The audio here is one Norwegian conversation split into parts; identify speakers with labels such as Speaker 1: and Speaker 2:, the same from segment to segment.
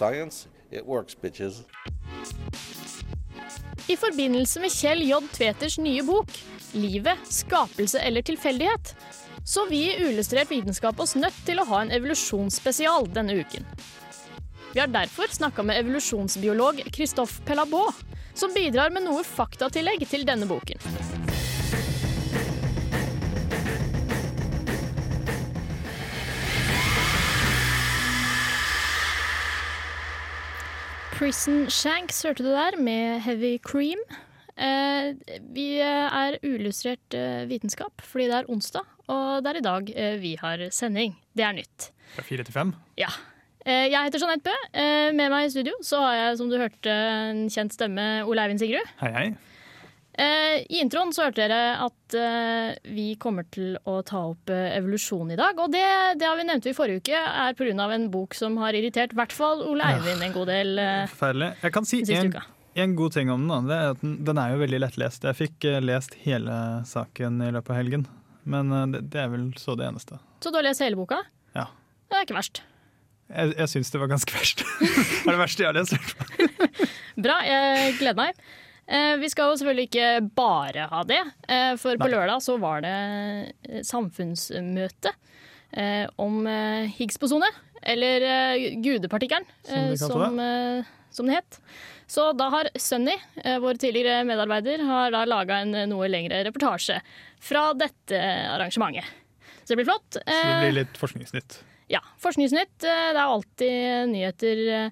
Speaker 1: Science, it works, bitches.
Speaker 2: I forbindelse med Kjell J. Tveters nye bok 'Livet skapelse eller tilfeldighet', så vi i Uillustrert vitenskap oss nødt til å ha en evolusjonsspesial denne uken. Vi har derfor snakka med evolusjonsbiolog Christophe Pelabot, som bidrar med noe faktatillegg til denne boken. Prison Shanks hørte du der, med Heavy Cream. Eh, vi er uillustrert eh, vitenskap fordi det er onsdag, og det er i dag eh, vi har sending. Det er nytt.
Speaker 3: Fra fire til fem.
Speaker 2: Ja. Eh, jeg heter Jeanette Bø. Eh, med meg i studio så har jeg, som du hørte, en kjent stemme, Ole Eivind Sigrud.
Speaker 3: Hei, hei.
Speaker 2: Eh, I introen så hørte dere at eh, vi kommer til å ta opp eh, evolusjon i dag. Og det, det har vi nevnt i forrige uke, er pga. en bok som har irritert i hvert fall Ole Eivind en god del
Speaker 3: Forferdelig. Jeg kan si en, en god ting om den. da. Det er at den, den er jo veldig lettlest. Jeg fikk lest hele saken i løpet av helgen. Men det, det er vel så det eneste.
Speaker 2: Så du har lest hele boka?
Speaker 3: Ja.
Speaker 2: Det er ikke verst.
Speaker 3: Jeg, jeg syns det var ganske verst. det er det verste jeg har lest.
Speaker 2: Bra, jeg gleder meg. Eh, vi skal jo selvfølgelig ikke bare ha det, eh, for på
Speaker 3: Nei.
Speaker 2: lørdag så var det eh, samfunnsmøte om Higgs-bosone, eller gudepartikkelen,
Speaker 3: Som de
Speaker 2: eh, som, som det het. Så da har Sunny, vår tidligere medarbeider, har da laga en noe lengre reportasje fra dette arrangementet. Så det blir flott.
Speaker 3: Så det blir litt forskningsnytt.
Speaker 2: ja, Forskningsnytt. Det er alltid nyheter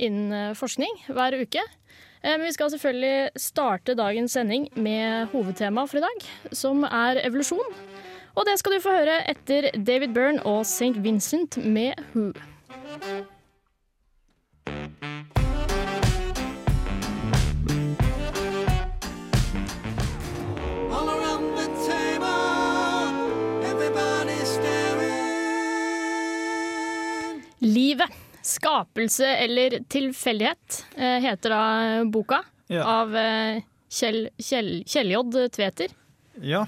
Speaker 2: innen forskning hver uke. Eh, Men vi skal selvfølgelig starte dagens sending med hovedtema for i dag, som er evolusjon. Og det skal du få høre etter David Byrne og St. Vincent med Who. Skapelse eller tilfeldighet eh, heter da boka
Speaker 3: Ja.
Speaker 2: av eh, Kjell, Kjell, Kjell-J. Tveter.
Speaker 3: ja,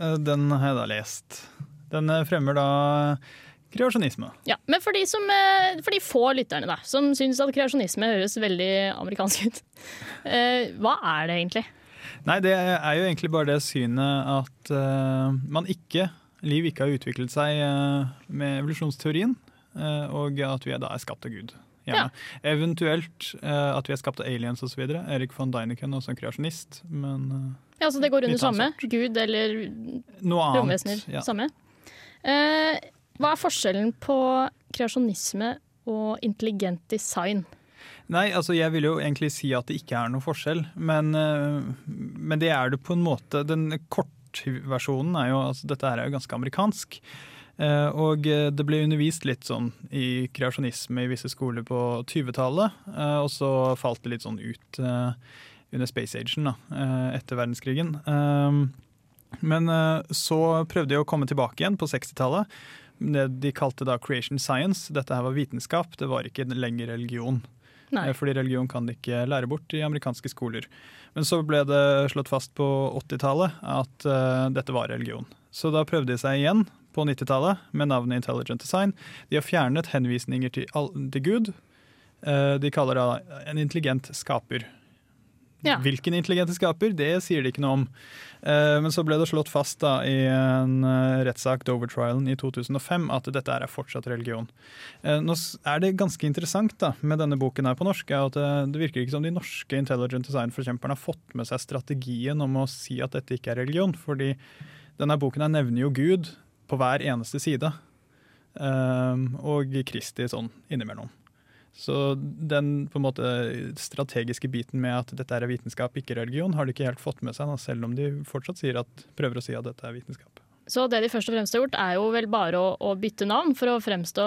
Speaker 3: eh, den har jeg da lest. Den fremmer da kreasjonisme.
Speaker 2: Ja, Men for de, som, for de få lytterne da, som syns at kreasjonisme høres veldig amerikansk ut, hva er det egentlig?
Speaker 3: Nei, det er jo egentlig bare det synet at uh, man ikke, liv ikke har utviklet seg uh, med evolusjonsteorien, og at vi er da er skapt av Gud. Ja. Eventuelt uh, at vi er skapt av aliens osv. Erik von Deineken også en kreasjonist, men uh,
Speaker 2: Ja, så Det går under samme. Gud eller romvesener.
Speaker 3: Ja.
Speaker 2: Samme. Uh, hva er forskjellen på kreasjonisme og intelligent design?
Speaker 3: Nei, altså jeg vil jo egentlig si at det ikke er noe forskjell, men, eh, men det er det på en måte. Den kortversjonen er jo altså Dette her er jo ganske amerikansk. Eh, Og eh, det ble undervist litt sånn i kreasjonisme i visse skoler på 20-tallet, eh, og så falt det litt sånn ut under Space Agen da, etter verdenskrigen. Men så prøvde de å komme tilbake igjen på 60-tallet. Det de kalte da creation science. Dette her var vitenskap, det var ikke lenger religion.
Speaker 2: Nei.
Speaker 3: Fordi religion kan de ikke lære bort i amerikanske skoler. Men så ble det slått fast på 80-tallet at uh, dette var religion. Så da prøvde de seg igjen på 90-tallet med navnet Intelligent Design. De har fjernet henvisninger til, all, til Gud. Eh, de kaller det en intelligent skaper.
Speaker 2: Ja.
Speaker 3: Hvilken intelligente skaper, det sier de ikke noe om. Eh, Men så ble det slått fast da i en eh, rettssak, Dover-trialen i 2005, at dette er fortsatt religion. Nå er det ganske interessant da, med denne boken her på norsk, at det virker ikke som de norske intelligent design-forkjemperne har fått med seg strategien om å si at dette ikke er religion, fordi denne boken nevner jo Gud på hver eneste side, eh, og Kristi sånn innimellom. Så den på en måte strategiske biten med at dette er vitenskap, ikke religion, har de ikke helt fått med seg, da, selv om de fortsatt at, prøver å si at dette er vitenskap.
Speaker 2: Så det de først og fremst har gjort, er jo vel bare å, å bytte navn for å fremstå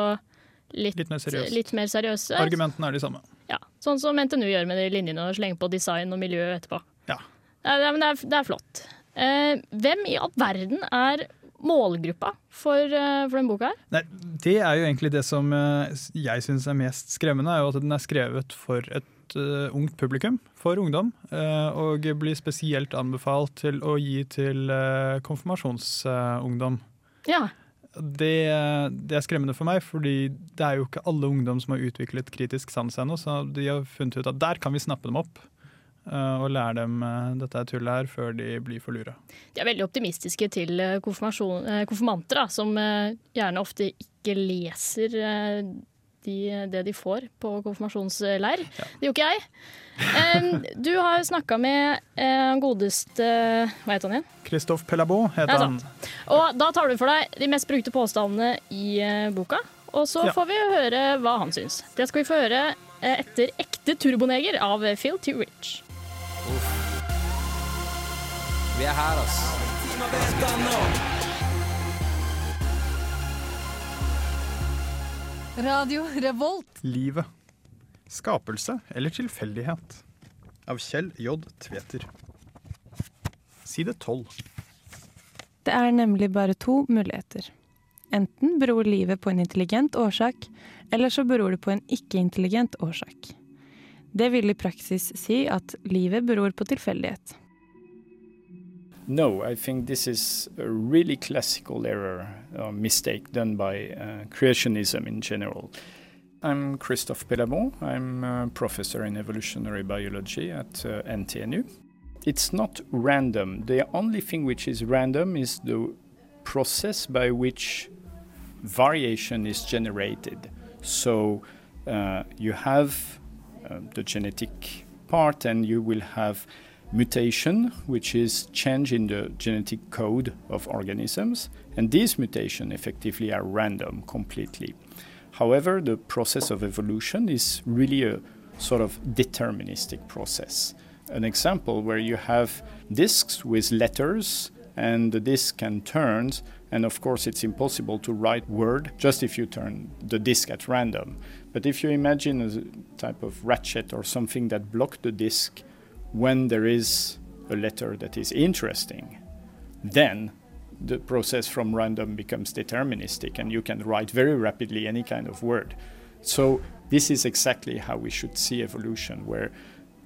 Speaker 2: litt,
Speaker 3: Litt mer
Speaker 2: litt mer seriøse.
Speaker 3: Argumentene er de samme.
Speaker 2: Ja, Sånn som NTNU gjør med de linjene og slenger på design og miljø etterpå.
Speaker 3: Ja.
Speaker 2: Ja, det, men det, er, det er flott. Eh, hvem i all verden er målgruppa for, eh, for den boka her?
Speaker 3: Nei, det er jo egentlig det som eh, jeg syns er mest skremmende, er jo at den er skrevet for et uh, ungt publikum, for ungdom. Uh, og blir spesielt anbefalt til å gi til uh, konfirmasjonsungdom.
Speaker 2: Ja,
Speaker 3: det, det er skremmende for meg, fordi det er jo ikke alle ungdom som har utviklet kritisk sans ennå, så de har funnet ut at der kan vi snappe dem opp. Eh, og lære dem eh, dette er tullet her, før de blir for lure.
Speaker 2: De er veldig optimistiske til eh, konfirmanter, da, som gjerne ofte ikke leser de, det de får på konfirmasjonsleir. Det gjorde ikke jeg. Du har snakka med godeste Hva het han igjen?
Speaker 3: Christophe Pelabot heter han.
Speaker 2: Og da tar du for deg de mest brukte påstandene i boka. Og så
Speaker 3: Ja.
Speaker 2: får vi høre hva han syns. Det skal vi få høre etter Ekte turboneger av Phil T. Rich.
Speaker 4: Vi er her, altså.
Speaker 5: Radio Revolt.
Speaker 3: Livet. Skapelse eller tilfeldighet? Av Kjell J. Tveter. Side 12.
Speaker 6: Det er nemlig bare to muligheter. Enten beror livet på en intelligent årsak, eller så beror det på en ikke-intelligent årsak. Det vil i praksis si at livet beror på tilfeldighet.
Speaker 7: No, I think this is a really classical error, or mistake done by uh, creationism in general. I'm Christophe Pelabon. I'm a professor in evolutionary biology at uh, NTNU. It's not random. The only thing which is random is the process by which variation is generated. So uh, you have Uh, the genetic part, and you will have mutation, which is change in the genetic code of organisms, and these mutations effectively are random completely. However, the process of evolution is really a sort of deterministic process. An example where you have disks with letters and the disk can turn and of course it's impossible to write word just if you turn the disk at random but if you imagine a type of ratchet or something that block the disk when there is a letter that is interesting then the process from random becomes deterministic and you can write very rapidly any kind of word. So this is exactly how we should see evolution where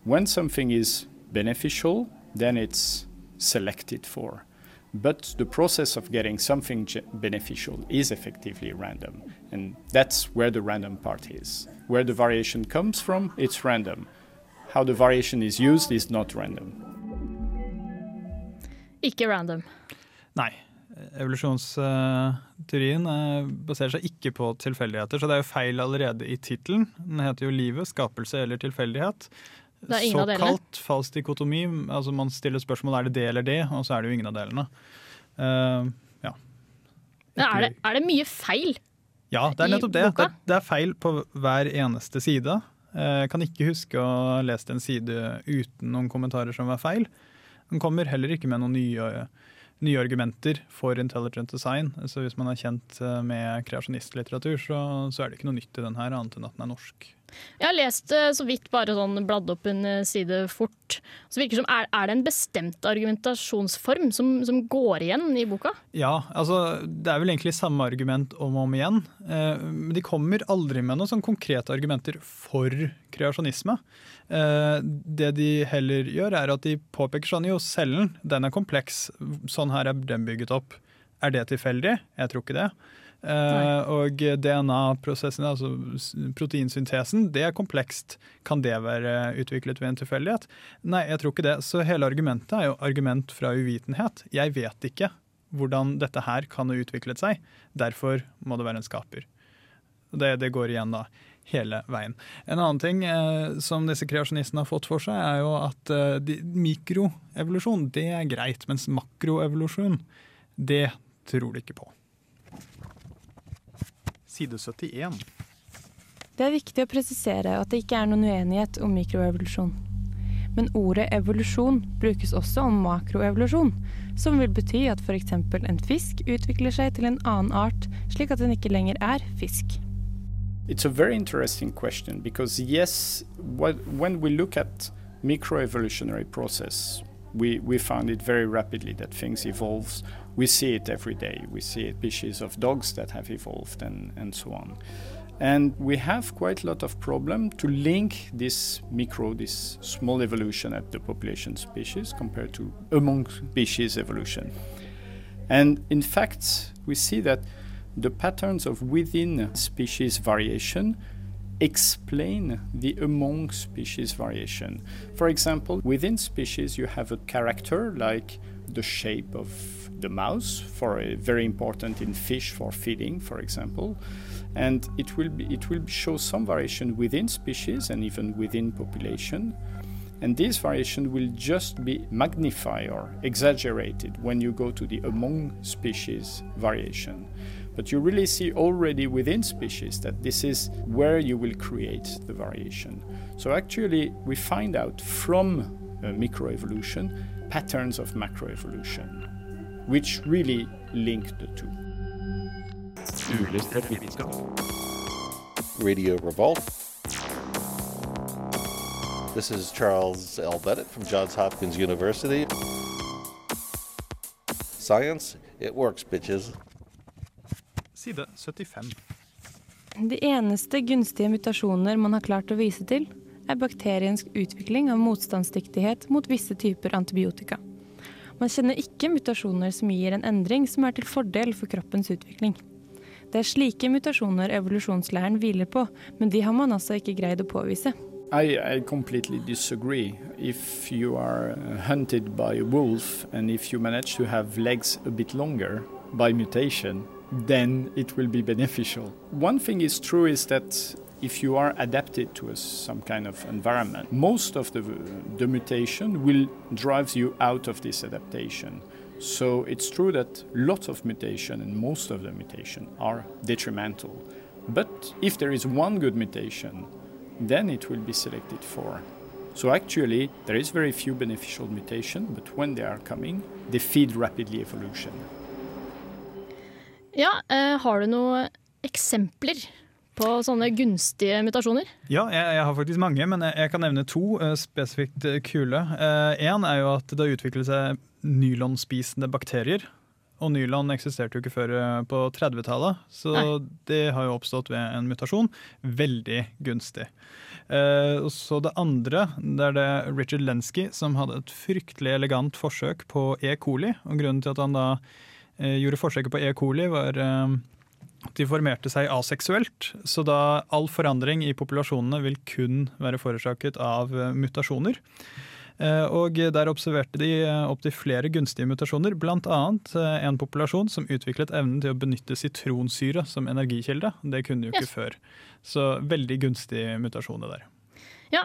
Speaker 7: when something is beneficial then it's selected for but the process of getting something beneficial is effectively random. And that's where the random part is. Where the variation comes from, it's random. How the variation is used is not random.
Speaker 2: Ikke random.
Speaker 3: Nei. Evolusjonsteorien eh, baserer seg ikke på tilfeldigheter, så det er jo feil allerede i tittelen. Den heter jo 'Livet, skapelse eller tilfeldighet'.
Speaker 2: Er.
Speaker 3: Såkalt falsk dikotomi. Altså man stiller spørsmål er det det eller det, og så er det jo ingen av delene. Uh, ja.
Speaker 2: Er, det, er det mye feil?
Speaker 3: ja, det er nettopp det.
Speaker 2: Det
Speaker 3: det. Det er feil på hver eneste side. Jeg Jeg kan ikke huske å ha lest en side uten noen kommentarer som var feil. Den kommer heller ikke med noen nye, nye argumenter for intelligent design. Så hvis man er kjent eh, med kreasjonistlitteratur, så, så er det ikke noe nytt i den her, annet enn at den er norsk.
Speaker 2: Jeg har lest det så vidt bare sånn bladd opp en eh, side fort. Så virker det som, er, er det en bestemt argumentasjonsform som, som går igjen i boka?
Speaker 3: Ja, altså det er vel egentlig samme argument om og om igjen. Eh, Men de kommer aldri med noen sånn konkrete argumenter for kreasjonisme. Eh, Det de heller gjør, er at de påpeker sånn jo, cellen den er kompleks, sånn her er den bygget opp. Er det tilfeldig? Jeg tror ikke det. Eh, og DNA-prosessen, altså proteinsyntesen, det er komplekst. Kan det være utviklet ved en tilfeldighet? Nei, jeg tror ikke det. Så hele argumentet er jo argument fra uvitenhet. Jeg vet ikke hvordan dette her kan ha utviklet seg. Derfor må det være en skaper. Det, det går igjen da hele veien. En annen ting eh, som disse kreasjonistene har fått for seg, er jo at eh, mikroevolusjon det er greit, mens makroevolusjon det tror de ikke på. Side 71.
Speaker 6: Det er viktig å presisere at det ikke er noen uenighet om mikroevolusjon. Men ordet evolusjon brukes også om makroevolusjon, som vil bety at f.eks. en fisk utvikler seg til en annen art, slik at den ikke lenger er fisk.
Speaker 7: It's a very interesting question because yes, what, when we look at microevolutionary process, we, we found it very rapidly that things evolve. We see it every day. We see species of dogs that have evolved and, and so on. And we have quite a lot of problem to link this micro, this small evolution at the population species compared to among species evolution. And in fact, we see that the patterns of within species variation explain the among species variation. For example, within species, you have a character like the shape of the mouse, for a, very important in fish for feeding, for example, and it will be, it will show some variation within species and even within population. And this variation will just be magnified or exaggerated when you go to the among species variation. But you really see already within species that this is where you will create the variation. So actually, we find out from uh, microevolution patterns of macroevolution, which really link the two.
Speaker 1: Radio Revolt. This is Charles L. Bennett from Johns Hopkins University. Science, it works, bitches.
Speaker 3: Side 75.
Speaker 6: De eneste gunstige mutasjoner man har klart å vise til, er bakteriens utvikling av motstandsdyktighet mot visse typer antibiotika. Man kjenner ikke mutasjoner som gir en endring som er til fordel for kroppens utvikling. Det er slike mutasjoner evolusjonslæren hviler på, men de har man altså ikke greid å påvise.
Speaker 7: I, I completely disagree. If you are uh, hunted by a wolf and if you manage to have legs a bit longer by mutation, then it will be beneficial. One thing is true is that if you are adapted to a, some kind of environment, most of the, the mutation will drive you out of this adaptation. So it's true that lots of mutation and most of the mutation are detrimental. But if there is one good mutation, then it will be selected for. So actually, there is very few beneficial mutation, but when they are coming, they feed rapidly evolution.
Speaker 2: Ja, eh, har du noen eksempler på sånne gunstige mutasjoner?
Speaker 3: Ja, jeg, jeg har faktisk mange, men jeg, jeg kan nevne to uh, spesifikt eh, kule. Én er jo at det har utviklet seg nylonspisende bakterier. Og nylon eksisterte jo ikke før eh, på 30-tallet, så
Speaker 2: Nei.
Speaker 3: det har jo oppstått ved en mutasjon. Veldig gunstig. Eh, så det andre, det er det Richard Lenski som hadde et fryktelig elegant forsøk på E. coli. Og grunnen til at han da eh, gjorde forsøket på E. coli, var eh, de formerte seg aseksuelt. Så da all forandring i populasjonene vil kun være forårsaket av eh, mutasjoner. Eh, Og der observerte de eh, opptil flere gunstige mutasjoner, bl.a. en populasjon som utviklet evnen til å benytte sitronsyre som energikilde. Det kunne de jo ikke
Speaker 2: Yes.
Speaker 3: før. Så veldig gunstig mutasjon det der.
Speaker 2: Ja,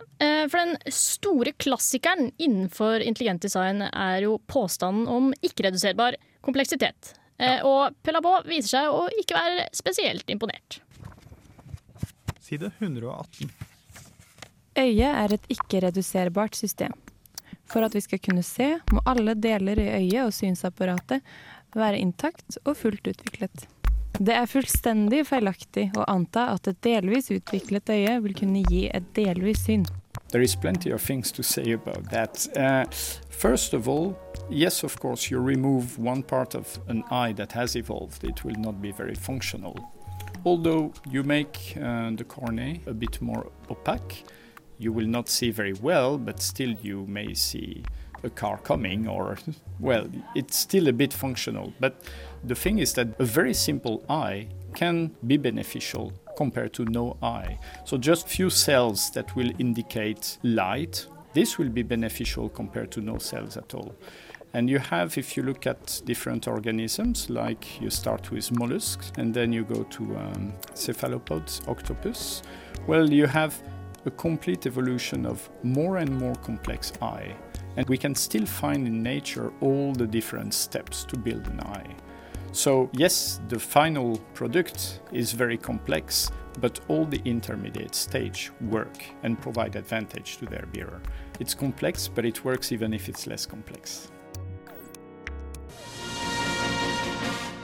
Speaker 2: for den store klassikeren innenfor intelligent design er jo påstanden om ikke-reduserbar kompleksitet. Eh, Og Pelabot viser seg å ikke være spesielt imponert.
Speaker 3: Side 118.
Speaker 6: Øyet er et ikke-reduserbart system. For at vi skal kunne se, må alle deler i øyet og synsapparatet være intakt og fullt utviklet. Det er fullstendig feilaktig å anta at et delvis utviklet øye vil kunne gi et delvis syn.
Speaker 7: There is plenty of things to say about that. Uh, first of all, yes, of course, you remove one part of an eye that has evolved, it will not be very functional. Although you make uh, the cornea a bit more opaque, you will not see very well, but still you may see a car coming, or, well, it's still a bit functional. But the thing is that a very simple eye can be beneficial compared to no eye. So just few cells that will indicate light, this will be beneficial compared to no cells at all. And you have, if you look at different organisms, like you start with mollusks and then you go to um, cephalopods, octopus, well, you have a complete evolution of more and more complex eye. And we can still find in nature all the different steps to build an eye. So, yes, the final product is very complex, but all the intermediate stage work and provide advantage to their bearer. It's complex, but it works even if it's less complex.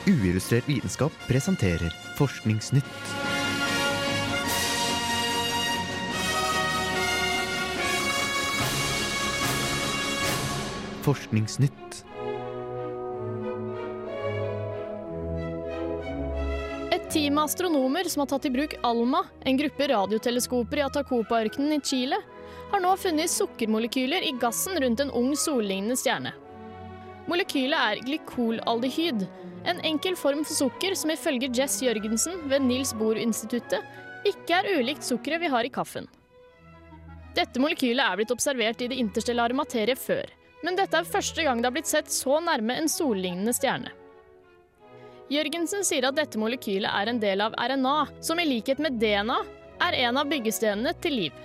Speaker 8: Uillustrert vitenskap presenterer Forskningsnytt. Forskningsnytt
Speaker 2: team astronomer som har tatt i bruk ALMA, en gruppe radioteleskoper i Atacopa-ørkenen i Chile, har nå funnet sukkermolekyler i gassen rundt en ung sollignende stjerne. Molekylet er glykolaldehyd, en enkel form for sukker som ifølge Jess Jørgensen ved Nils Bohr-instituttet ikke er ulikt sukkeret vi har i kaffen. Dette molekylet er blitt observert i det interstellare materie før, men dette er første gang det har blitt sett så nærme en sollignende stjerne. Jørgensen sier at dette molekylet er en del av RNA, som i likhet med DNA er en av byggestenene til liv.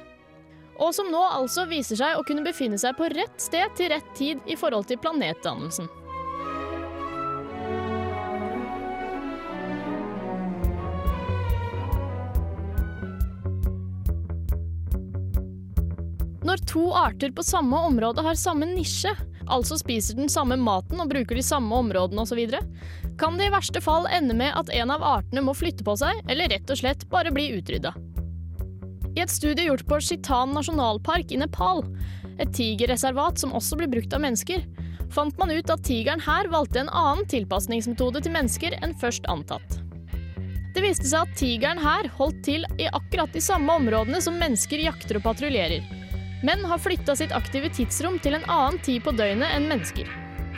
Speaker 2: Og som nå altså viser seg å kunne befinne seg på rett sted til rett tid i forhold til planetdannelsen. Når to arter på samme område har samme nisje, altså spiser den samme maten og bruker de samme områdene osv., kan det i verste fall ende med at en av artene må flytte på seg, eller rett og slett bare bli utrydda. I et studie gjort på Chitan nasjonalpark i Nepal, et tigerreservat som også blir brukt av mennesker, fant man ut at tigeren her valgte en annen tilpasningsmetode til mennesker enn først antatt. Det viste seg at tigeren her holdt til i akkurat de samme områdene som mennesker jakter og patruljerer, men har flytta sitt aktive tidsrom til en annen tid på døgnet enn mennesker,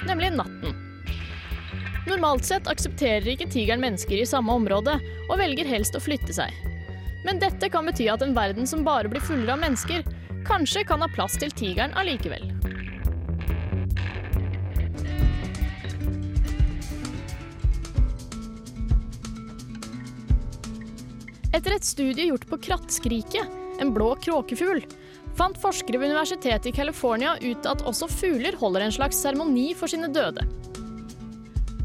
Speaker 2: nemlig natten. Normalt sett aksepterer ikke tigeren mennesker i samme område, og velger helst å flytte seg. Men dette kan bety at en verden som bare blir fullere av mennesker, kanskje kan ha plass til tigeren allikevel. Etter et studie gjort på krattskriket, en blå kråkefugl, fant forskere ved Universitetet i California ut at også fugler holder en slags seremoni for sine døde.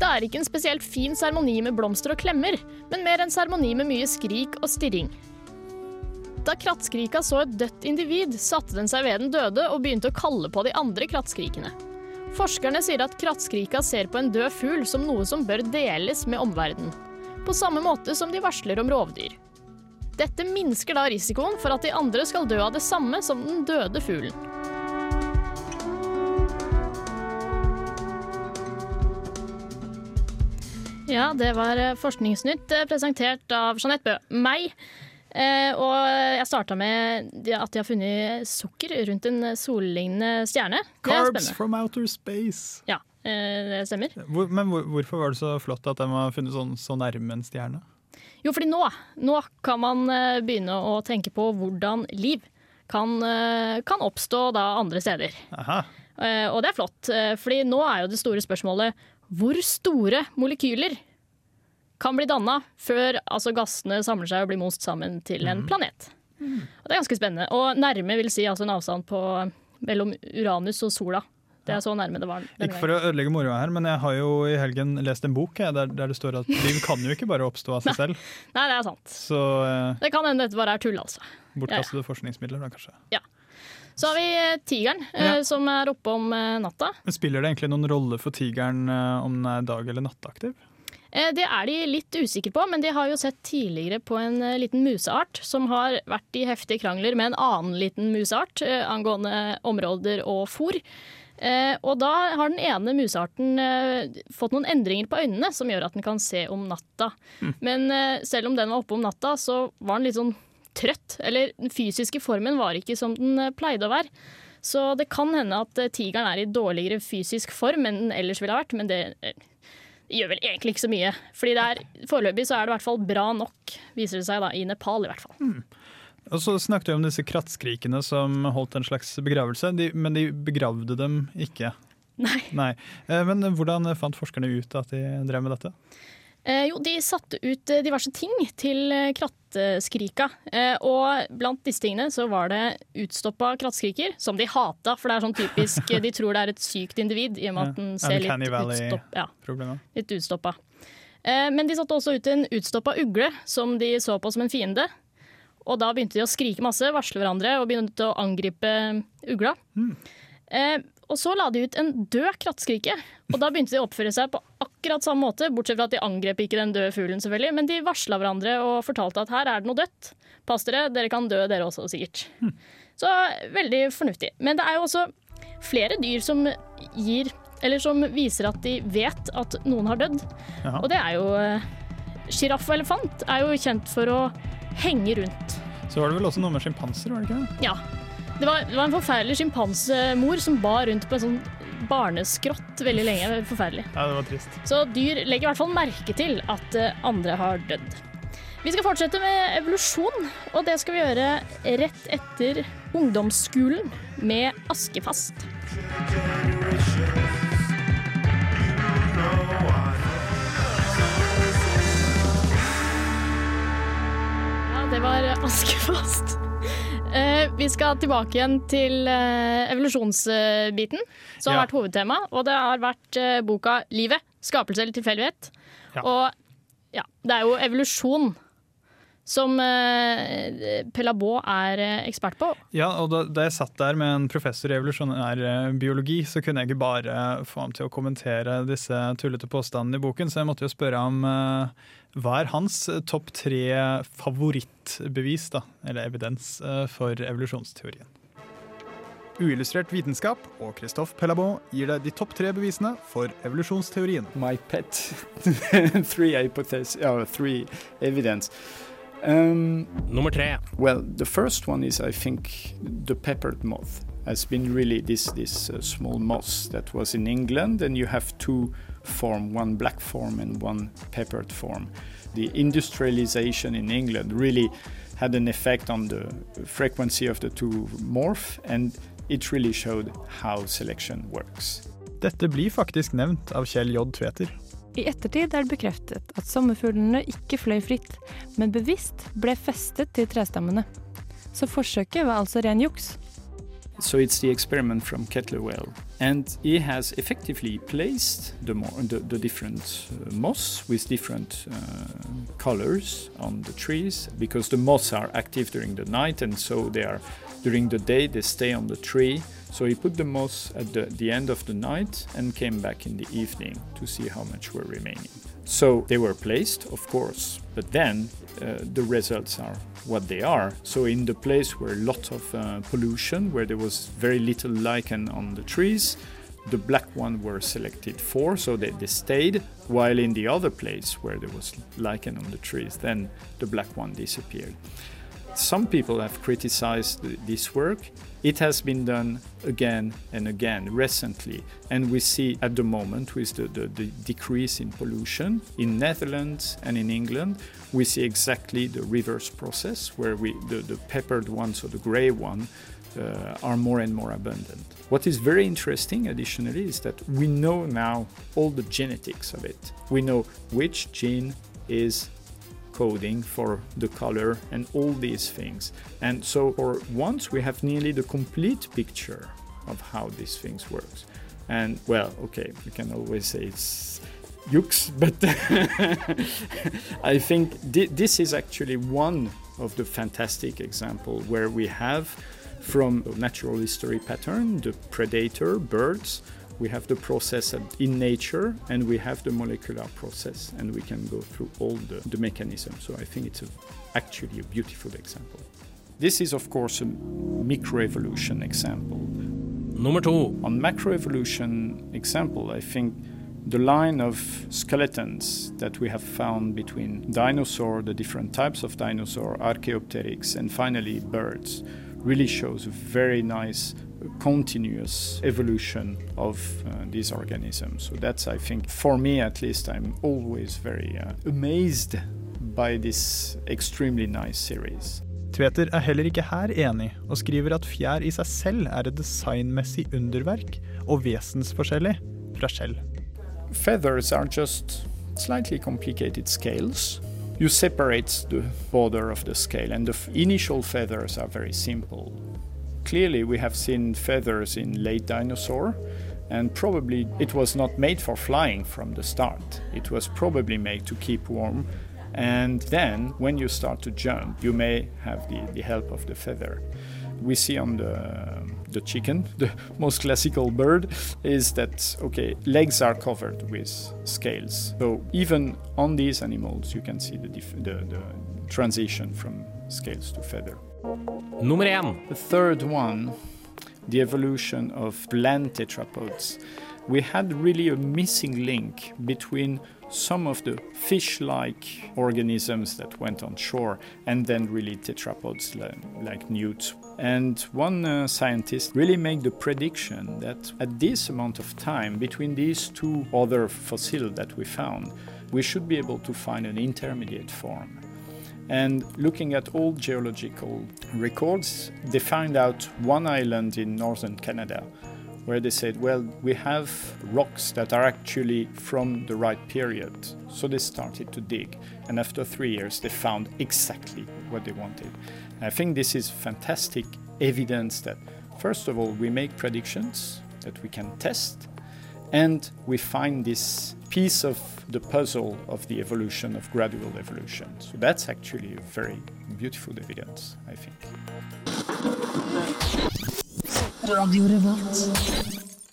Speaker 2: Det er ikke en spesielt fin seremoni med blomster og klemmer, men mer en seremoni med mye skrik og stirring. Da krattskrika så et dødt individ, satte den seg ved den døde og begynte å kalle på de andre krattskrikene. Forskerne sier at krattskrika ser på en død fugl som noe som bør deles med omverdenen. På samme måte som de varsler om rovdyr. Dette minsker da risikoen for at de andre skal dø av det samme som den døde fuglen. Ja, det var eh, Forskningsnytt eh, presentert av Jeanette Bøe. Meg. Eh, og jeg starta med at de har funnet sukker rundt en sollignende stjerne. Er
Speaker 3: Carbs from outer space.
Speaker 2: Ja, eh, det stemmer.
Speaker 3: Hvor, men hvor, hvorfor var det så flott at de har funnet sånn, så nærme en stjerne?
Speaker 2: Jo, fordi nå, nå kan man eh, begynne å tenke på hvordan liv kan, eh, kan oppstå da andre steder.
Speaker 3: Aha.
Speaker 2: Eh, Og det er flott, fordi nå er jo det store spørsmålet hvor store molekyler kan bli danna før altså, gassene samler seg og blir most sammen til en planet. Og det er ganske spennende. Og nærme vil si altså en avstand på mellom Uranus og sola. Det er så nærme det var
Speaker 3: Ikke for å ødelegge moroa her, men jeg har jo i helgen lest en bok jeg, der, der det står at liv kan jo ikke bare oppstå av seg selv.
Speaker 2: Nei, det er sant.
Speaker 3: Så eh,
Speaker 2: Det kan hende dette bare er tull, altså.
Speaker 3: bortkastede forskningsmidler, da kanskje.
Speaker 2: Så har vi eh, tigeren, eh,
Speaker 3: Ja.
Speaker 2: som er oppe om eh, natta.
Speaker 3: Men Spiller det egentlig noen rolle for tigeren om den er dag- eller nattaktiv?
Speaker 2: Det er de litt usikre på, men de har jo sett tidligere på en liten museart som har vært i heftige krangler med en annen liten museart angående områder og fôr. Eh, og da har den ene musearten eh, fått noen endringer på øynene som gjør at den kan se om natta. Men eh, selv om den var oppe om natta, så var den litt sånn trøtt. Eller den fysiske formen var ikke som den pleide å være. Så det kan hende at tigeren er i dårligere fysisk form enn den ellers ville ha vært, men det gjør vel egentlig ikke så mye. Fordi det er, foreløpig så er det i hvert fall bra nok, viser det seg da, i Nepal i hvert fall.
Speaker 3: Og så snakket vi om disse krattskrikene som holdt en slags begravelse, de, men de begravde dem ikke.
Speaker 2: Nei.
Speaker 3: Nei. Men hvordan fant forskerne ut at de drev med dette?
Speaker 2: Eh, jo, de satte ut eh, diverse ting til eh, krattskrika. Eh, og blant disse tingene så var det utstoppa krattskriker, som de hata, for det er sånn typisk De tror det er et sykt individ, i og med at den ser litt,
Speaker 3: Uncanny
Speaker 2: utstopp, ja, litt utstoppa. Eh, men de satte også ut en utstoppa ugle, som de så på som en fiende. Og da begynte de å skrike masse, varsle hverandre og begynte å angripe ugla. Eh, og så la de ut en død krattskrike, og da begynte de å oppføre seg på akkurat samme måte, bortsett fra at de angrep ikke den døde fuglen, selvfølgelig, men de varsla hverandre og fortalte at her er det noe dødt. Pass dere, dere kan dø dere også, sikkert. Så veldig fornuftig. Men det er jo også flere dyr som gir Eller som viser at de vet at noen har dødd. Og det er jo eh, Sjiraff og elefant er jo kjent for å henge rundt.
Speaker 3: Så var det vel også noe med sjimpanser, var det ikke det?
Speaker 2: Ja. Det var, det var en forferdelig sjimpansemor som bar rundt på en sånn barneskrott veldig lenge. Forferdelig.
Speaker 3: Ja, det var trist.
Speaker 2: Så dyr legger i hvert fall merke til at eh, andre har dødd. Vi skal fortsette med evolusjon, og det skal vi gjøre rett etter ungdomsskolen med Askefast. Ja, det var Askefast. Eh, vi skal tilbake igjen til eh, evolusjonsbiten, som har
Speaker 3: Ja.
Speaker 2: vært hovedtema. Og det har vært eh, boka 'Livet skapelse eller tilfeldighet'.
Speaker 3: Ja.
Speaker 2: Og ja, det er jo evolusjon som eh, Pelabot er ekspert på.
Speaker 3: Ja, og da, da jeg satt der med en professor i evolusjonær biologi, så kunne jeg ikke bare få ham til å kommentere disse tullete påstandene i boken, så jeg måtte jo spørre ham eh, hva er hans eh, topp tre favorittbevis, da, eller evidens, eh, for evolusjonsteorien. Uillustrert vitenskap og Christophe Pelabot gir deg de topp tre bevisene for evolusjonsteorien.
Speaker 7: My pet three hypotheses, uh, three evidence. Um,
Speaker 4: Nummer tre.
Speaker 7: Well, the first one is, I think, the peppered moth has been really this this uh, small moth that was in England, and you have two form, one black form and one peppered form. The industrialization in England really had an effect on the frequency of the two morph, and it really showed how selection works.
Speaker 3: Dette blir faktisk nevnt av Kjell J. Tveter.
Speaker 6: I ettertid er det bekreftet at sommerfuglene ikke fløy fritt, men bevisst ble festet til trestammene. Så forsøket var altså ren juks.
Speaker 7: So it's the experiment from Kettlewell, and he has effectively placed the more the, the different uh, moss with different uh, colors on the trees because the moths are active during the night, and so they are during the day they stay on the tree. So he put the moss at the, the end of the night and came back in the evening to see how much were remaining. So they were placed, of course, but then uh, the results are what they are. So in the place where a lot of uh, pollution, where there was very little lichen on the trees, the black one were selected for, so they, they stayed. While in the other place where there was lichen on the trees, then the black one disappeared. Some people have criticized this work. It has been done again and again recently, and we see at the moment with the, the, the decrease in pollution in Netherlands and in England, we see exactly the reverse process where we the, the peppered ones or the grey one uh, are more and more abundant. What is very interesting, additionally, is that we know now all the genetics of it. We know which gene is coding for the color and all these things. And so for once we have nearly the complete picture of how these things works. And well, okay, we can always say it's yux, but I think thi- this is actually one of the fantastic example where we have from natural history pattern the predator birds we have the process in nature and we have the molecular process and we can go through all the, the mechanisms so i think it's a, actually a beautiful example. This is of course a microevolution example.
Speaker 4: Nummer to.
Speaker 7: on macroevolution example i think the line of skeletons that we have found between dinosaur the different types of dinosaur archaeopteryx and finally birds really shows a very nice continuous evolution of uh, these organisms so that's i think for me at least i'm always very uh, amazed by this extremely nice series
Speaker 3: Tveter er heller ikke her enig, og skriver at fjær i seg selv er et designmessig underverk og vesensforskjellig fra skjell.
Speaker 7: feathers are just slightly complicated scales. You separate the border of the scale, and the initial feathers are very simple. Clearly, we have seen feathers in late dinosaur, and probably it was not made for flying from the start. It was probably made to keep warm. And then, when you start to jump, you may have the, the help of the feather we see on the the chicken, the most classical bird, is that okay, legs are covered with scales. So even on these animals, you can see the the, the transition from scales to feather.
Speaker 4: Nummer én.
Speaker 7: The third one, the evolution of land tetrapods, we had really a missing link between some of the fish like organisms that went on shore and then really tetrapods like, newts. And one uh, scientist really made the prediction that at this amount of time between these two other fossils that we found, we should be able to find an intermediate form. And looking at old geological records, they found out one island in northern Canada where they said, well, we have rocks that are actually from the right period. So they started to dig. And after three years, they found exactly what they wanted. And I think this is fantastic evidence that, first of all, we make predictions that we can test, and we find this piece of the puzzle of the evolution of gradual evolution. So that's actually a very beautiful evidence, I think.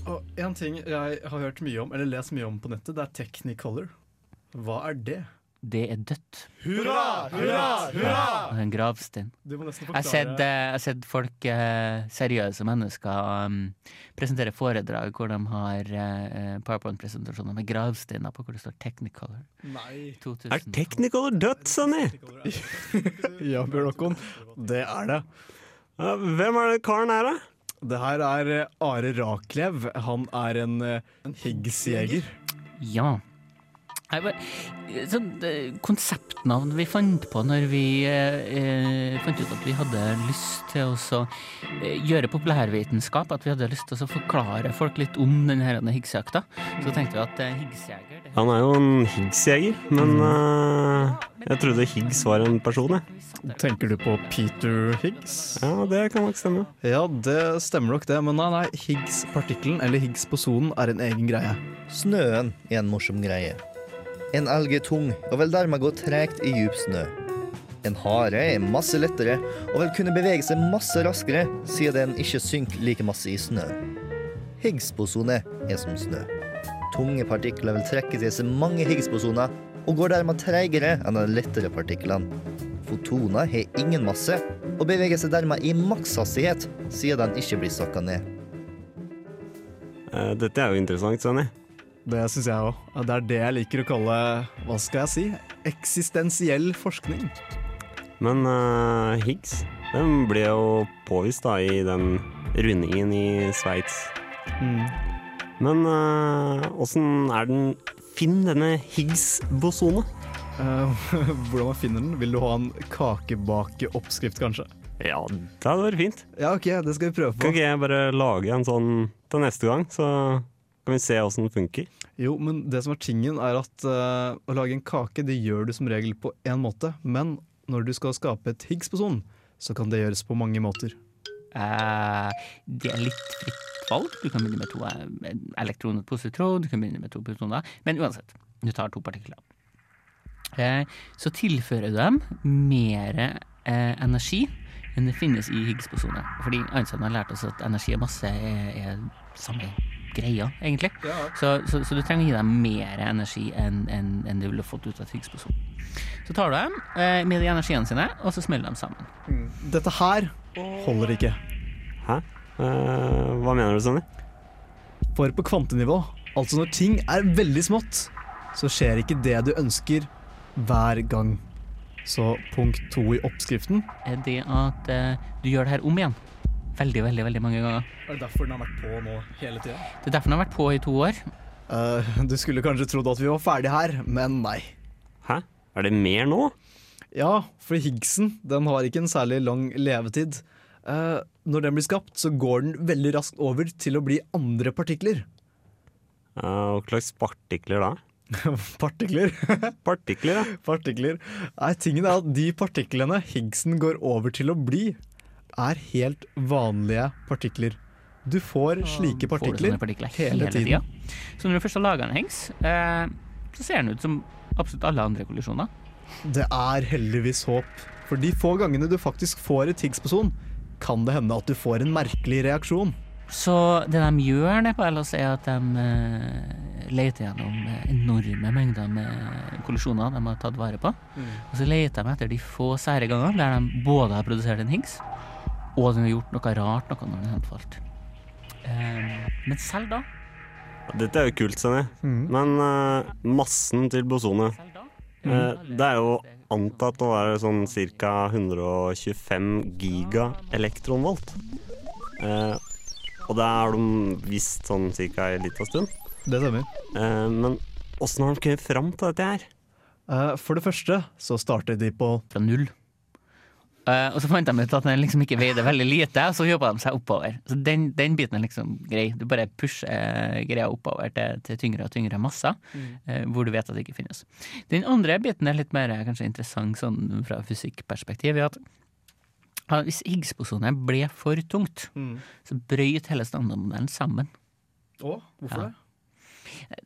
Speaker 9: Og en ting jeg har hørt mye om, eller lest mye om på nettet, det er Technicolor. Hva er det?
Speaker 10: Det er dødt.
Speaker 9: Hurra, hurra, hurra!
Speaker 10: En gravstein. Jeg har sett, eh, jeg har sett folk, eh, seriøse mennesker, um, presentere foredrag hvor de har eh, powerpoint-presentasjoner med gravsteiner på hvor det står Technicolor.
Speaker 9: Nei.
Speaker 10: 2000.
Speaker 11: Er Technicolor dødt, Sonny?
Speaker 9: Ja, Bjørn Håkon. Det er det.
Speaker 11: Hvem er det karen her, da?
Speaker 9: Det her er Are Raklev. Han er en, en Higgs-jeger.
Speaker 10: Ja. Jeg bare, sånn, eh, konseptnavn vi fant på når vi eh, eh, fant ut at vi hadde lyst til å eh, gjøre populærvitenskap, at vi hadde lyst til å forklare folk litt om denne Higgs-jakta, så tenkte vi at eh, Higgs-jeger det-
Speaker 11: Han er jo en Higgs-jeger, men eh, jeg trodde Higgs var en person, jeg.
Speaker 9: Tenker du på Peter Higgs?
Speaker 11: Ja, det kan nok stemme.
Speaker 9: Ja, det stemmer nok det, men nei, nei Higgs-partikkelen, eller Higgs-posonen, er en egen greie.
Speaker 12: Snøen er en morsom greie. En elg er tung og vil dermed gå tregt i djup snø. En hare er masse lettere og vil kunne bevege seg masse raskere siden den ikke synker like masse i snø. Higgs-bosone er som snø. Tunge partikler vil trekke til seg mange Higgs-bosoner og går dermed treigere enn de lettere partiklene. Fotoner har ingen masse og beveger seg dermed i makshastighet siden den ikke blir sakka ned.
Speaker 11: Eh, Dette er jo interessant, Sonny.
Speaker 9: Det syns jeg òg. Det er det jeg liker å kalle hva skal jeg si, eksistensiell forskning.
Speaker 11: Men uh, Higgs den ble jo påvist da i den rundingen i Sveits.
Speaker 9: Mm.
Speaker 11: Men åssen er den Finn denne Higgs-bosone.
Speaker 9: Uh, hvordan man finner den? Vil du ha en kakebakeoppskrift, kanskje?
Speaker 11: Ja, det hadde vært fint.
Speaker 9: Ja, ok, det skal vi prøve på.
Speaker 11: Kan ikke jeg bare lage en sånn til neste gang, så kan vi se åssen den funker?
Speaker 9: Jo, men det som er tingen er at uh, å lage en kake, det gjør du som regel på én måte. Men når du skal skape et Higgs-boson, så kan det gjøres på mange måter.
Speaker 10: Uh, det er litt fritt valg. Du kan begynne med to uh, elektroner på positron, du kan begynne med to protoner. Men uansett, du tar to partikler. Eh, så tilfører du dem mer eh, energi enn det finnes i Higgs-bosoner. Fordi Einstein har lært oss at energi og masse er, er samme greia, egentlig.
Speaker 9: Ja.
Speaker 10: Så, så, så du trenger å gi dem mer energi enn en, en du ville fått ut av et Higgs-boson. Så tar du dem eh, med de energiene sine, og så smeller de sammen.
Speaker 9: Dette her holder ikke.
Speaker 11: Hæ? Uh, hva mener du, Sonny?
Speaker 9: For på kvantenivå, altså når ting er veldig smått, så skjer ikke det du ønsker hver gang. Så punkt to i oppskriften
Speaker 10: er det at eh, du gjør det her om igjen. Veldig, veldig veldig mange ganger.
Speaker 9: Er det derfor den har vært på nå hele tida?
Speaker 10: Det er derfor den har vært på i to år.
Speaker 9: Uh, du skulle kanskje trodd at vi var ferdig her, men nei.
Speaker 11: Hæ? Er det mer nå?
Speaker 9: Ja, for Higgsen den har ikke en særlig lang levetid. Uh, når den blir skapt, så går den veldig raskt over til å bli andre partikler.
Speaker 11: Uh, hva slags partikler da?
Speaker 9: Partikler?
Speaker 11: Partikler, ja.
Speaker 9: Partikler. Nei, tingen er at de partiklene Higgsen går over til å bli, er helt vanlige partikler. Du får slike partikler,
Speaker 10: får partikler
Speaker 9: hele, tiden.
Speaker 10: Så når du først har laga en hengs, eh, så ser den ut som absolutt alle andre kollisjoner.
Speaker 9: Det er heldigvis håp. For de få gangene du faktisk får et Higgs-boson, kan det hende at du får en merkelig reaksjon.
Speaker 10: Så det de gjør nede på LHC, er at de uh, leter gjennom eh, enorme mengder med kollisjoner de har tatt vare på.
Speaker 9: Mm.
Speaker 10: Og så leter de etter de få sære gangene der de både har produsert en Higgs, og de har gjort noe rart noe når den har falt. Eh, men selv da
Speaker 11: Dette er jo kult, Senni.
Speaker 9: Mm.
Speaker 11: Men eh, massen til bosonet eh, Det er jo antatt å være sånn ca. 125 giga elektronvolt. Eh, og det har de visst sånn ca. en liten stund.
Speaker 9: Det stemmer.
Speaker 11: Eh, men åssen har de kommet fram til dette her?
Speaker 9: Eh, for det første så startet de på
Speaker 10: Fra null. Eh, og så fant de ut at den liksom ikke veide veldig lite, og så jobba de seg oppover. Så den, den biten er liksom grei. Du bare pusher eh, greia oppover til, til tyngre og tyngre masser, eh, hvor du vet at det ikke finnes. Den andre biten er litt mer kanskje interessant sånn fra fysikkperspektiv. er at hvis Higgs-bosonet ble for tungt, så brøyt hele standardmodellen sammen.
Speaker 9: Å, hvorfor
Speaker 10: Ja.
Speaker 9: det?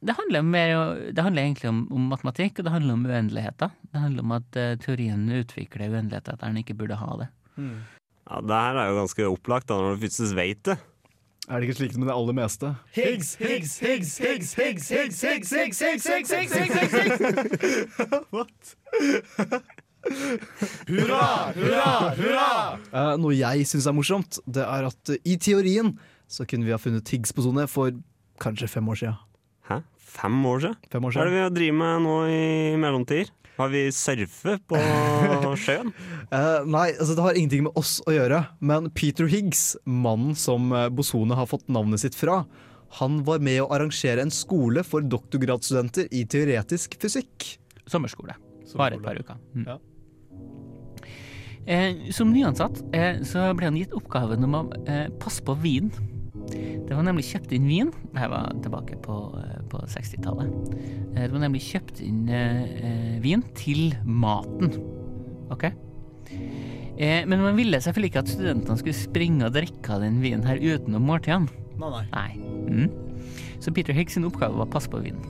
Speaker 10: Det handler, mer, det handler egentlig om, om matematikk, og det handler om uendeligheter. Det handler om at eh, teorien utvikler uendeligheter der den ikke burde ha det.
Speaker 11: Ja, Det her er jo ganske opplagt da, når du faktisk vet det.
Speaker 9: Er det ikke slik med det aller meste?
Speaker 13: Higgs, Higgs, Higgs, Higgs, Higgs, Higgs, Higgs, Higgs, Higgs, Higgs, Higgs, Higgs, Higgs, Higgs.
Speaker 9: What?
Speaker 13: Hurra, hurra, hurra!
Speaker 9: Eh, noe jeg syns er morsomt, det er at eh, i teorien så kunne vi ha funnet Higgs-bosone for kanskje fem år siden.
Speaker 11: Hæ? Fem år siden?
Speaker 9: Fem år
Speaker 11: Hva er det vi driver drivet med nå i mellomtider? Har vi surfet på sjøen?
Speaker 9: uh, nei, altså det har ingenting med oss å gjøre, men Peter Higgs, mannen som eh, bosone har fått navnet sitt fra, han var med å arrangere en skole for doktorgradsstudenter i teoretisk fysikk.
Speaker 10: Sommerskole. Bare et par uker. Mm.
Speaker 9: Ja.
Speaker 10: Eh, som nyansatt eh, så ble han gitt oppgaven om å eh, passe på vin. Det var nemlig kjøpt inn vin. Dette var tilbake på, eh, på 60-tallet. Eh, det var nemlig kjøpt inn eh, eh, vin til maten. OK? Eh, men man ville selvfølgelig ikke at studentene skulle springe og drikke av den vinen her utenom måltidene.
Speaker 3: Nei, nei.
Speaker 10: Mm. Så Peter Higgs sin oppgave var å passe på vinen.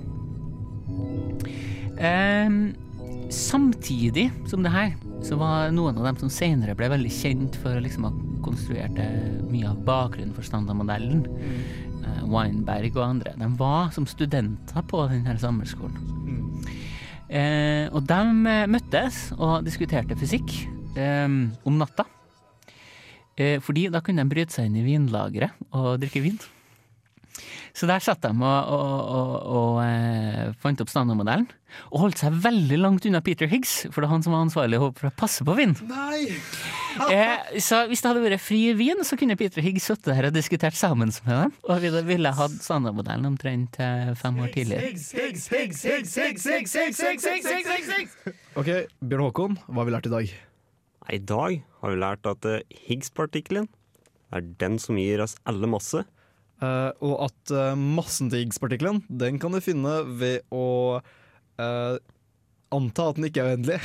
Speaker 10: Eh, samtidig som det her, så var noen av dem som senere ble veldig kjent for å liksom ha konstruert eh, mye av bakgrunnen for standardmodellen, eh, Weinberg og andre, de var som studenter på denne sommerskolen. Eh, og de eh, møttes og diskuterte fysikk eh, om natta. Eh, fordi da kunne de bryte seg inn i vinlageret og drikke vin. Så der satt de og, og, og, og fant opp standardmodellen. Og holdt seg veldig langt unna Peter Higgs, for det er han som var ansvarlig for å passe på vind.
Speaker 9: Nei.
Speaker 10: eh, så hvis det hadde vært fri vin, så kunne Peter Higgs sittet der og diskutert sammen med dem. Og vi ville hatt standardmodellen omtrent fem år tidligere.
Speaker 9: Ok, Bjørn Håkon, hva har vi lært i dag?
Speaker 11: I dag har vi lært at Higgs-partikkelen er den som gir oss alle masse.
Speaker 9: Eh, og at uh, massen til Higgs-partikkelen Den kan du finne ved å uh, anta at den ikke er uendelig,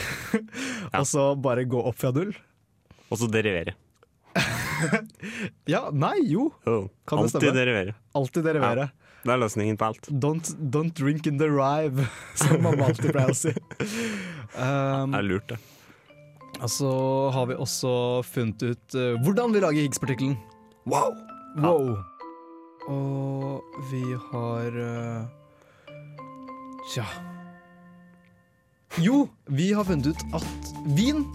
Speaker 9: og så bare gå opp fra null.
Speaker 11: Og så derivere.
Speaker 9: Ja, nei, jo. Kan det
Speaker 11: Alltid
Speaker 9: stemme?
Speaker 11: derivere.
Speaker 9: Alltid derivere.
Speaker 11: Ja, det er løsningen på alt.
Speaker 9: Don't, don't drink in the rive, som mamma alltid pleier å si. Um,
Speaker 11: Det er lurt, det.
Speaker 9: og så har vi også funnet ut eh, hvordan vi lager Higgs-partikkelen. Wow! wow. Og vi har uh, Tja Jo, vi har funnet ut at vin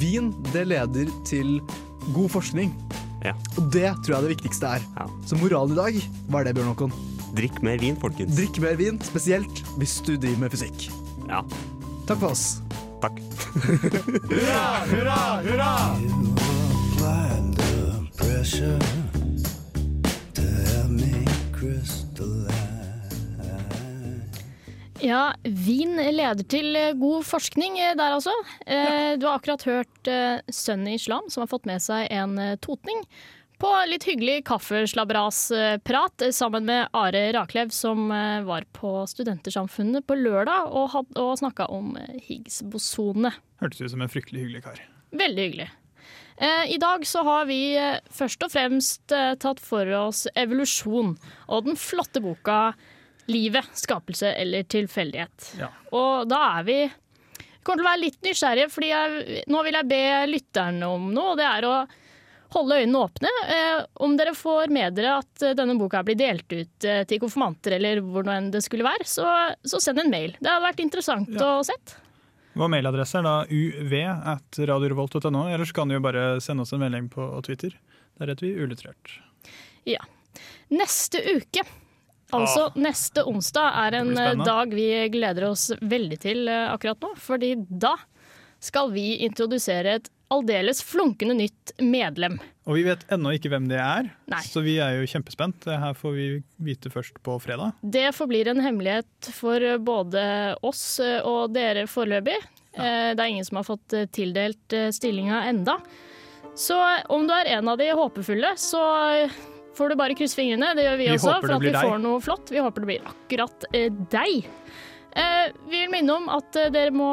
Speaker 9: Vin, det leder til god forskning.
Speaker 11: Ja.
Speaker 9: Og det tror jeg det viktigste er. Så moralen i dag, hva er det, Bjørn Håkon?
Speaker 11: Drikk mer vin, folkens.
Speaker 9: Drikk mer vin, spesielt hvis du driver med fysikk.
Speaker 11: Ja.
Speaker 9: Takk for oss.
Speaker 11: Takk.
Speaker 13: Hurra, hurra, hurra!
Speaker 2: Ja, vin leder til eh, god forskning eh, der altså. Eh, Du har akkurat hørt i islam som har fått med seg en totning på litt hyggelig kaffeslabberas-prat eh, sammen med Are Raklev, som var på Studentersamfunnet på lørdag og, had- og snakka om Higgs-bosonene.
Speaker 3: Hørtes ut som en fryktelig hyggelig kar.
Speaker 2: Veldig hyggelig. Eh, I dag så har vi eh, først og fremst eh, tatt for oss evolusjon og den flotte boka 'Livet, skapelse eller tilfeldighet'.
Speaker 3: Ja.
Speaker 2: Og da er vi kommer til å være litt nysgjerrige, for nå vil jeg be lytterne om noe. og Det er å holde øynene åpne. Eh, om dere får med dere at denne boka blir delt ut eh, til konfirmanter, eller hvor det skulle være, så, så send en mail. Det hadde vært interessant å sett.
Speaker 3: Vår mailadresse er da uv.radiorevolt.no, eller så kan du jo bare sende oss en melding på Twitter. Der heter vi Ulitrert.
Speaker 2: Ja. Neste uke, altså neste onsdag, er en dag vi gleder oss veldig til eh, akkurat nå. Fordi da skal vi introdusere et aldeles flunkende nytt medlem.
Speaker 3: Og vi vet ennå ikke hvem det er,
Speaker 2: Nei.
Speaker 3: så vi er jo kjempespent. Det her får vi vite først på fredag.
Speaker 2: Det forblir en hemmelighet for både oss eh, og dere foreløpig. Ja. Det er ingen som har fått eh, tildelt eh, stillinga enda. Så om du er en av de håpefulle, så eh, får du bare krysse fingrene. Det gjør vi,
Speaker 3: Vi
Speaker 2: også, for at vi
Speaker 3: deg.
Speaker 2: får noe flott. Vi håper det blir akkurat eh, deg. Eh, vi vil minne om at eh, dere må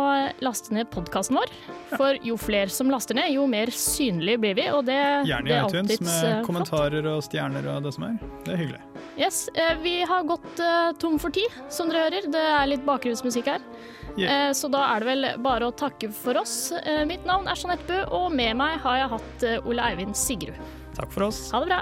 Speaker 2: laste ned podkasten vår. For jo flere som laster ned, jo mer synlig blir vi. Og det,
Speaker 3: Gjerne i iTunes med
Speaker 2: eh,
Speaker 3: kommentarer og stjerner og det som er. Det er hyggelig.
Speaker 2: Yes, Vi har gått tom for tid, som dere hører. Det er litt bakgrunnsmusikk her.
Speaker 3: Yeah.
Speaker 2: Eh, så da er det vel bare å takke for oss. Mitt navn er Jeanette Bø, og med meg har jeg hatt Ole Eivind Sigrud.
Speaker 3: Takk for oss.
Speaker 2: Ha det bra.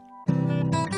Speaker 14: Thank you.